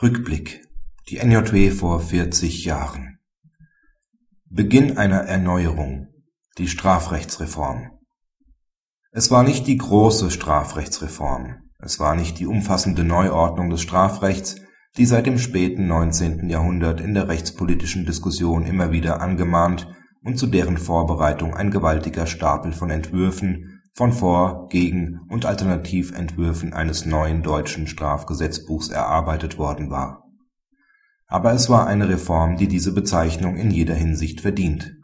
Rückblick. Die NJW vor 40 Jahren. Beginn einer Erneuerung. Die Strafrechtsreform. Es war nicht die große Strafrechtsreform, es war nicht die umfassende Neuordnung des Strafrechts, die seit dem späten 19. Jahrhundert in der rechtspolitischen Diskussion immer wieder angemahnt und zu deren Vorbereitung ein gewaltiger Stapel von Entwürfen von Vor Gegen und Alternativentwürfen eines neuen deutschen Strafgesetzbuchs erarbeitet worden war. Aber es war eine Reform, die diese Bezeichnung in jeder Hinsicht verdient.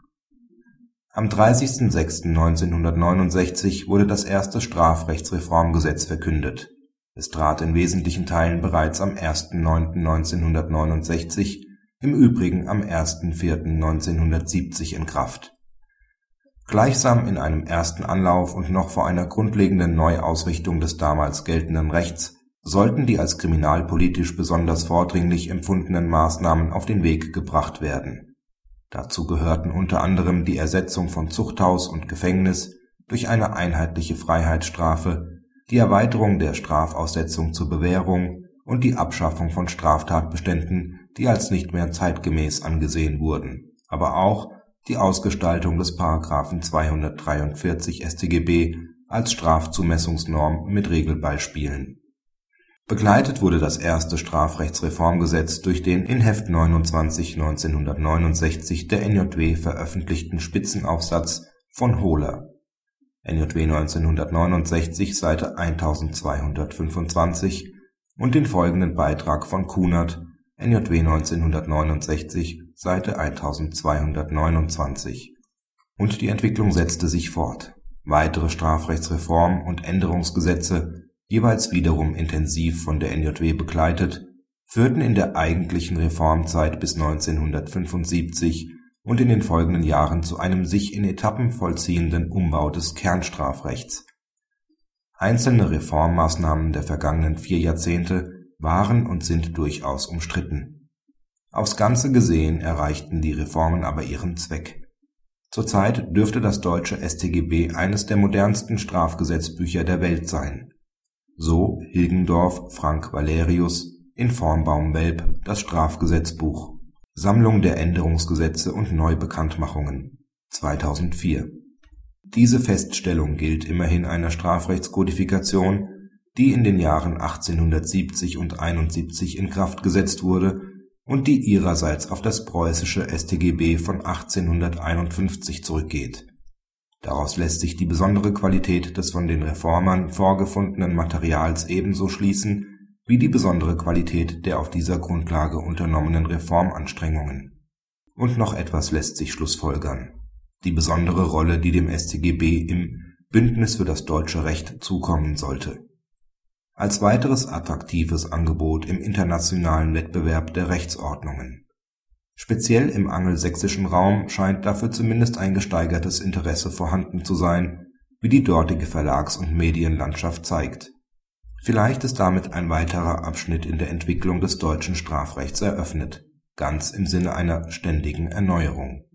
Am 30.06.1969 wurde das erste Strafrechtsreformgesetz verkündet. Es trat in wesentlichen Teilen bereits am 1.9.1969, im Übrigen am 1.4.1970 in Kraft Gleichsam in einem ersten Anlauf und noch vor einer grundlegenden Neuausrichtung des damals geltenden Rechts sollten die als kriminalpolitisch besonders vordringlich empfundenen Maßnahmen auf den Weg gebracht werden. Dazu gehörten unter anderem die Ersetzung von Zuchthaus und Gefängnis durch eine einheitliche Freiheitsstrafe, die Erweiterung der Strafaussetzung zur Bewährung und die Abschaffung von Straftatbeständen, die als nicht mehr zeitgemäß angesehen wurden, aber auch die Ausgestaltung des § 243 StGB als Strafzumessungsnorm mit Regelbeispielen. Begleitet wurde das erste Strafrechtsreformgesetz durch den in Heft 29/1969 der NJW veröffentlichten Spitzenaufsatz von Hohler (NJW 1969, Seite 1225) und den folgenden Beitrag von Kunert NJW 1969, Seite 1229). Und die Entwicklung setzte sich fort. Weitere Strafrechtsreform und Änderungsgesetze, jeweils wiederum intensiv von der NJW begleitet, führten in der eigentlichen Reformzeit bis 1975 und in den folgenden Jahren zu einem sich in Etappen vollziehenden Umbau des Kernstrafrechts. Einzelne Reformmaßnahmen der vergangenen vier Jahrzehnte waren und sind durchaus umstritten. Aufs Ganze gesehen erreichten die Reformen aber ihren Zweck. Zurzeit dürfte das deutsche StGB eines der modernsten Strafgesetzbücher der Welt sein. So Hilgendorf Frank Valerius in Formbaum-Welp Das Strafgesetzbuch. Sammlung der Änderungsgesetze und Neubekanntmachungen. 2004. Diese Feststellung gilt immerhin einer Strafrechtskodifikation die in den Jahren 1870 und 71 in Kraft gesetzt wurde und die ihrerseits auf das preußische StGB von 1851 zurückgeht. Daraus lässt sich die besondere Qualität des von den Reformern vorgefundenen Materials ebenso schließen wie die besondere Qualität der auf dieser Grundlage unternommenen Reformanstrengungen. Und noch etwas lässt sich schlussfolgern: Die besondere Rolle, die dem StGB im Bündnis für das deutsche Recht zukommen sollte als weiteres attraktives Angebot im internationalen Wettbewerb der Rechtsordnungen. Speziell im angelsächsischen Raum scheint dafür zumindest ein gesteigertes Interesse vorhanden zu sein, wie die dortige Verlags und Medienlandschaft zeigt. Vielleicht ist damit ein weiterer Abschnitt in der Entwicklung des deutschen Strafrechts eröffnet, ganz im Sinne einer ständigen Erneuerung